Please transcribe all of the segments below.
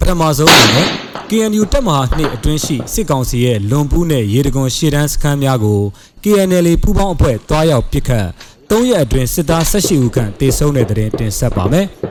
ပထမဆုံးအနေနဲ့ KNU တပ်မဟာနှစ်အတွင်းရှိစစ်ကောင်စီရဲ့လွန်ပူးနဲ့ရေတကွန်ရှေ့တန်းစခန်းများကို KNL ပူးပေါင်းအဖွဲ့တွားရောက်ပစ်ခတ်၃ရက်အတွင်းစစ်သား18ဦးခန့်တေဆုံးတဲ့တဲ့တင်ဆက်ပါမယ်။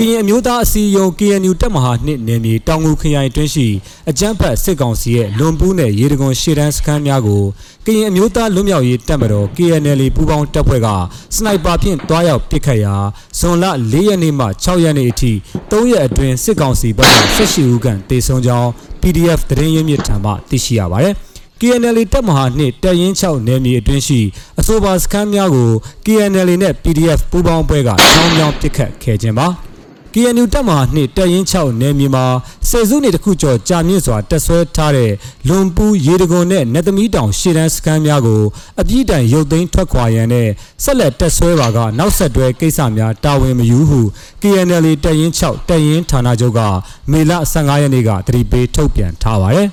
ကရင်အမျိုးသားအစည်းအရုံး KNU တပ်မဟာနှစ်နယ်မြေတောင်ငူခရိုင်တွင်းရှိအကြမ်းဖက်စစ်ကောင်စီရဲ့လွန်ပူးနဲ့ရေတကွန်ရှေ့တန်းစခန်းများကိုကရင်အမျိုးသားလွတ်မြောက်ရေးတပ်မတော် KNL ပူးပေါင်းတပ်ဖွဲ့ကစနိုက်ပါဖြင့်တွားရောက်ပစ်ခတ်ရာဇွန်လ၄ရက်နေ့မှ6ရက်နေ့အထိ၃ရက်အတွင်းစစ်ကောင်စီဘက်က18ဦးခန့်တေဆုံးကြောင်း PDF သတင်းရင်းမြစ်ထံမှသိရှိရပါတယ်။ KNL တပ်မဟာနှင့်တပ်ရင်း6နယ်မြေအတွင်းရှိအဆိုပါစခန်းများကို KNL နဲ့ PDF ပူးပေါင်းပွဲကချောင်းချောင်းပစ်ခတ်ခဲ့ခြင်းပါ KNU တပ်မဟာနှင့်တပ်ရင်း6နယ်မြေမှာဆယ်စုနှစ်တစ်ခုကျော်ကြာမြင့်စွာတက်ဆွဲထားတဲ့လွန်ပူးရေတကွန်နဲ့နတ်သမီးတောင်ရှေ့တန်းစခန်းများကိုအပြည့်တိုင်ရုပ်သိမ်းထွက်ခွာရန်နဲ့ဆက်လက်တက်ဆွဲပါကနောက်ဆက်တွဲကိစ္စများတာဝန်မယူဟု KNL တပ်ရင်း6တပ်ရင်းဌာနချုပ်ကမေလ15ရက်နေ့ကတတိပေးထုတ်ပြန်ထားပါတယ်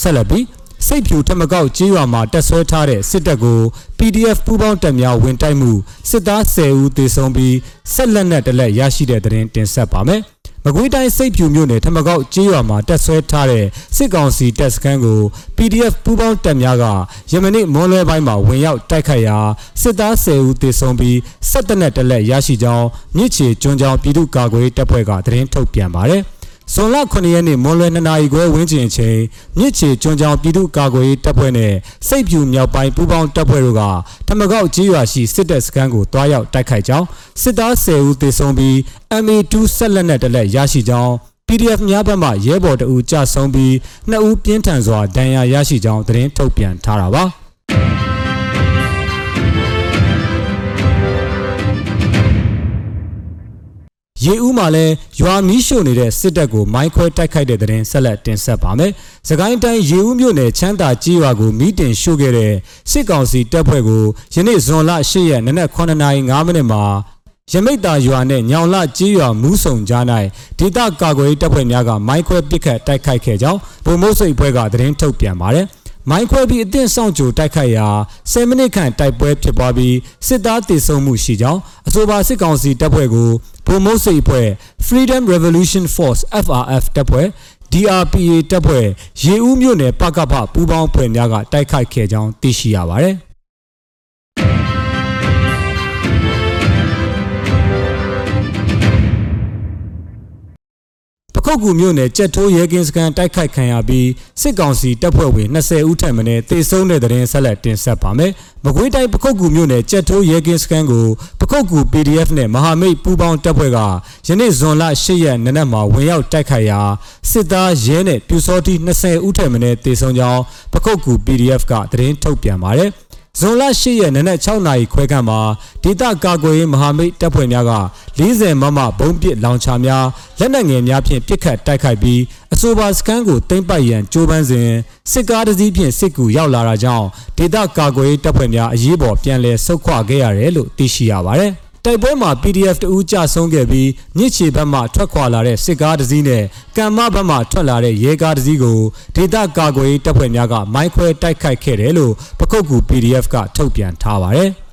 ဆက်လက်ပြီး စိတ်ဖြူထမကောက်ကြေးရွာမှာတက်ဆွဲထားတဲ့စစ်တပ်ကို PDF ပူးပေါင်းတပ်များဝင်တိုက်မှုစစ်သား10ဦးသေဆုံးပြီးဆက်လက်နဲ့တလက်ရရှိတဲ့သတင်းတင်ဆက်ပါမယ်။မကွေးတိုင်းစိတ်ဖြူမြို့နယ်ထမကောက်ကြေးရွာမှာတက်ဆွဲထားတဲ့စစ်ကောင်စီတပ်စခန်းကို PDF ပူးပေါင်းတပ်များကယမနေ့မွန်လွဲပိုင်းမှာဝင်ရောက်တိုက်ခိုက်ရာစစ်သား10ဦးသေဆုံးပြီးဆက်တနက်တလက်ရရှိကြောင်းမြစ်ချေကျွန်းကျောင်းပြည်သူ့ကာကွယ်တပ်ဖွဲ့ကသတင်းထုတ်ပြန်ပါတယ်။ ဇွန်လ9ရက်နေ့မွန်လွယ်2နာရီခွဲဝန်းကျင်အချိန်မြစ်ချေကျွန်းချောင်းပြည်သူ့ကာကွယ်ရေးတပ်ဖွဲ့နဲ့စိတ်ဖြူမြောက်ပိုင်းပူးပေါင်းတပ်ဖွဲ့တို့ကထမကောက်ကြီးရွာရှိစစ်တပ်စခန်းကိုတွားရောက်တိုက်ခိုက်ကြောင်းစစ်သား10ဦးသေဆုံးပြီး MA2 ဆက်လက်နဲ့တလက်ရရှိကြောင်း PDF များဘက်မှရဲဘော်တအူကြဆုံးပြီးနှစ်ဦးပြင်းထန်စွာဒဏ်ရာရရှိကြောင်းသတင်းထုတ်ပြန်ထားတာပါ။ ရေဦးမှာလည်းရွာမီးရှို့နေတဲ့စစ်တပ်ကိုမိုင်းခွဲတိုက်ခိုက်တဲ့တဲ့ရင်ဆက်လက်တင်ဆက်ပါမယ်။စကိုင်းတိုင်းရေဦးမြို့နယ်ချမ်းသာကြီးရွာကိုမီးတင်ရှို့ခဲ့တဲ့စစ်ကောင်စီတပ်ဖွဲ့ကိုယနေ့ဇွန်လ10ရက်နနက်9:05မိနစ်မှာရမိတ်တာရွာနဲ့ညောင်လကြီးရွာမူးဆုံကြား၌ဒေသကာကွယ်တပ်ဖွဲ့များကမိုင်းခွဲပစ်ခတ်တိုက်ခိုက်ခဲ့ကြောင်းဗိုလ်မုတ်စိတ်ဖွဲ့ကသတင်းထုတ်ပြန်ပါတယ်။ မိုင်းခွဲပြီးအသင့်ဆောင်ကြိုတိုက်ခိုက်ရာ10မိနစ်ခန့်တိုက်ပွဲဖြစ်ပွားပြီးစစ်သားတေဆုံးမှုရှိကြောင်းအဆိုပါစစ်ကောင်စီတပ်ဖွဲ့ကိုဗိုလ်မုတ်စိတ်ဖွဲ့ Freedom Revolution Force FRF တပ်ဖွဲ့ DRPA တပ်ဖွဲ့ရေဦးမြို့နယ်ပကဖပူးပေါင်းဖွဲ့များကတိုက်ခိုက်ခဲ့ကြောင်းသိရှိရပါတယ် ခုတ်ကူမြို့နယ်ကြက်ထိုးရဲကင်းစခန်းတိုက်ခိုက်ခံရပြီးစစ်ကောင်စီတပ်ဖွဲ့ဝင်20ဦးထပ်မံတေဆုံးတဲ့တဲ့ရင်ဆက်လက်တင်ဆက်ပါမယ်။မကွေးတိုင်းပခုတ်ကူမြို့နယ်ကြက်ထိုးရဲကင်းစခန်းကိုပခုတ်ကူ PDF နဲ့မဟာမိတ်ပူးပေါင်းတပ်ဖွဲ့ကယနေ့ဇွန်လ10ရက်နေ့နက်မှာဝင်ရောက်တိုက်ခိုက်ရာစစ်သားရဲနဲ့ပြူစောတိ20ဦးထပ်မံတေဆုံးကြောင်းပခုတ်ကူ PDF ကသတင်းထုတ်ပြန်ပါတယ်။ ဇွန်လ10ရက်နနက်6နာရီခွဲခန့်မှာဒေသကာကွယ်ရေးမဟာမိတ်တပ်ဖွဲ့များက40မမဘုံပစ်လောင်ချာများလက်နက်ငယ်များဖြင့်ပစ်ခတ်တိုက်ခိုက်ပြီးအဆိုပါစခန်းကိုတင်ပိုက်ရန်ကြိုးပမ်းစဉ်စစ်ကားတစ်စီးဖြင့်စစ်ကူရောက်လာတာကြောင့်ဒေသကာကွယ်ရေးတပ်ဖွဲ့များအရေးပေါ်ပြန်လည်ဆုတ်ခွာခဲ့ရတယ်လို့သိရှိရပါတယ်။ တိုက်ပွဲမှာ PDF တဦးကြဆုံးခဲ့ပြီးမြစ်ချေဘက်မှထွက်ခွာလာတဲ့စစ်ကားတစ်စီးနဲ့ကံမဘက်မှထွက်လာတဲ့ရဲကားတစ်စီးကိုဒေသကာကွယ်ရေးတပ်ဖွဲ့များကမိုင်းခွဲတိုက်ခိုက်ခဲ့တယ်လို့ပခုတ်ကူ PDF ကထုတ်ပြန်ထားပါတယ်။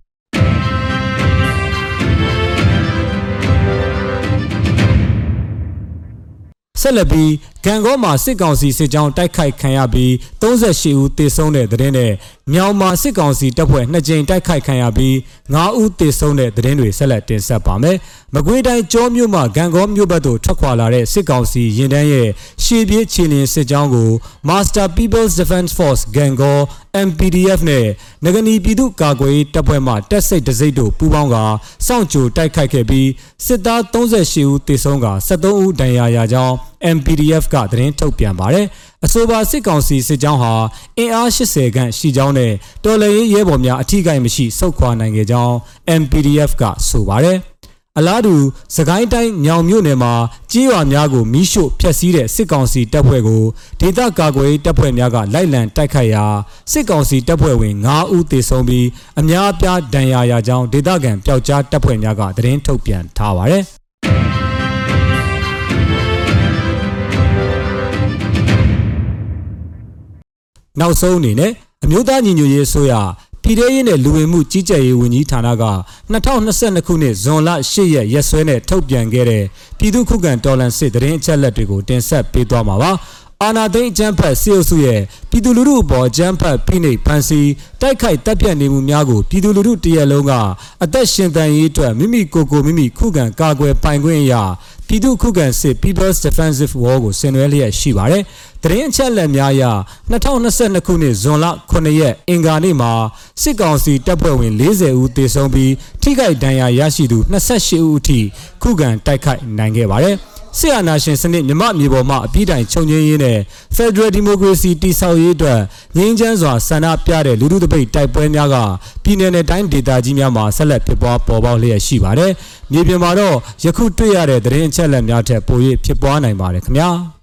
ဆက်လက်ပြီးဂံကောမှာစစ်ကောင်စီစစ်ကြောင်းတိုက်ခိုက်ခံရပြီး38ဦးသေဆုံးတဲ့တဲ့နဲ့မြောင်မှာစစ်ကောင်စီတပ်ဖွဲ့နှစ်ကြိမ်တိုက်ခိုက်ခံရပြီး9ဦးသေဆုံးတဲ့တဲ့တွေဆက်လက်တင်ဆက်ပါမယ်။မကွေးတိုင်းကြောမြို့မှာဂံကောမြို့ဘက်သို့ထွက်ခွာလာတဲ့စစ်ကောင်စီရင်တန်းရဲ့ရှေ့ပြေးခြေလျင်စစ်ကြောင်းကို Master People's Defense Force ဂံကော MPDF နဲ့နဂနီပြည်သူ့ကာကွယ်ရေးတပ်ဖွဲ့မှတပ်စိတ်တစိတ်တို့ပူးပေါင်းကစောင့်ကြိုတိုက်ခိုက်ခဲ့ပြီးစစ်သား38ဦးသေဆုံးက73ဦးဒဏ်ရာရကြောင်း MPDF ကသတင်းထုတ်ပြန်ပါတယ်။အဆိုပါစစ်ကောင်စီစစ်ကြောင်းဟာအင်အား80ခန့်ရှိကြောင်းနဲ့တော်လှန်ရေးရဲဘော်များအထိကိမရှိဆုတ်ခွာနိုင်ခဲ့ကြောင်း MPDF ကဆိုပါတယ်။အလားတူစကိုင်းတိုင်းညောင်မြို့နယ်မှာကြီးရွာများကိုမီးရှို့ဖျက်ဆီးတဲ့စစ်ကောင်စီတပ်ဖွဲ့ကိုဒေသကာကွယ်ရေးတပ်ဖွဲ့များကလိုက်လံတိုက်ခိုက်ရာစစ်ကောင်စီတပ်ဖွဲ့ဝင်9ဦးသေဆုံးပြီးအများအပြားဒဏ်ရာရကြောင်းဒေသခံပျောက်ကြားတပ်ဖွဲ့များကသတင်းထုတ်ပြန်ထားပါတယ်။ နောက်ဆုံးအနေနဲ့အမျိုးသားညီညွတ်ရေးအစိုးရပြည်ထရေးနဲ့လူဝင်မှုကြီးကြပ်ရေးဝန်ကြီးဌာနက2022ခုနှစ်ဇွန်လ10ရက်ရက်စွဲနဲ့ထုတ်ပြန်ခဲ့တဲ့ပြည်သူ့ခုခံတော်လှန်စစ်တရင်အချက်လက်တွေကိုတင်ဆက်ပေးသွားမှာပါအာနာသိန်းအကျန်းဖတ်စေအုပ်စုရဲ့ပြည်သူလူထုအပေါ်အကျန်းဖတ်ဖိနှိပ်ဖန်ဆီးတိုက်ခိုက်တပ်ဖြတ်နေမှုများကိုပြည်သူလူထုတရက်လုံးကအသက်ရှင်တန်ရေးအတွက်မိမိကိုယ်ကိုမိမိခုခံကာကွယ်ပိုင်ခွင့်အရာ ပြည်သူ့ခုခံစစ် People's Defensive War ကိုဆင်နွှဲလျက်ရှိပါတယ်။တရင်အချက်လက်များအရ2022ခုနှစ်ဇွန်လ9ရက်အင်္ဂါနေ့မှာစစ်ကောင်စီတပ်ဖွဲ့ဝင်40ဦးသေဆုံးပြီးထိခိုက်ဒဏ်ရာရရှိသူ28ဦးအထိခုခံတိုက်ခိုက်နိုင်ခဲ့ပါတယ်။ ဆီယနာရှင်စနစ်မြမမြေပေါ်မှာအပြည့်တိုင်ခြုံငင်းရင်းနဲ့ Federal Democracy တည်ဆောက်ရေးအတွက်ငြင်းချမ်းစွာဆန္ဒပြတဲ့လူထုတပိတ်တိုက်ပွဲများကပြည်내နဲ့တိုင်းဒေသကြီးများမှာဆက်လက်ဖြစ်ပွားပေါ်ပေါက်လျက်ရှိပါတယ်။မြေပြင်မှာတော့ယခုတွေ့ရတဲ့သတင်းအချက်အလက်များထက်ပို၍ဖြစ်ပွားနိုင်ပါတယ်ခင်ဗျာ။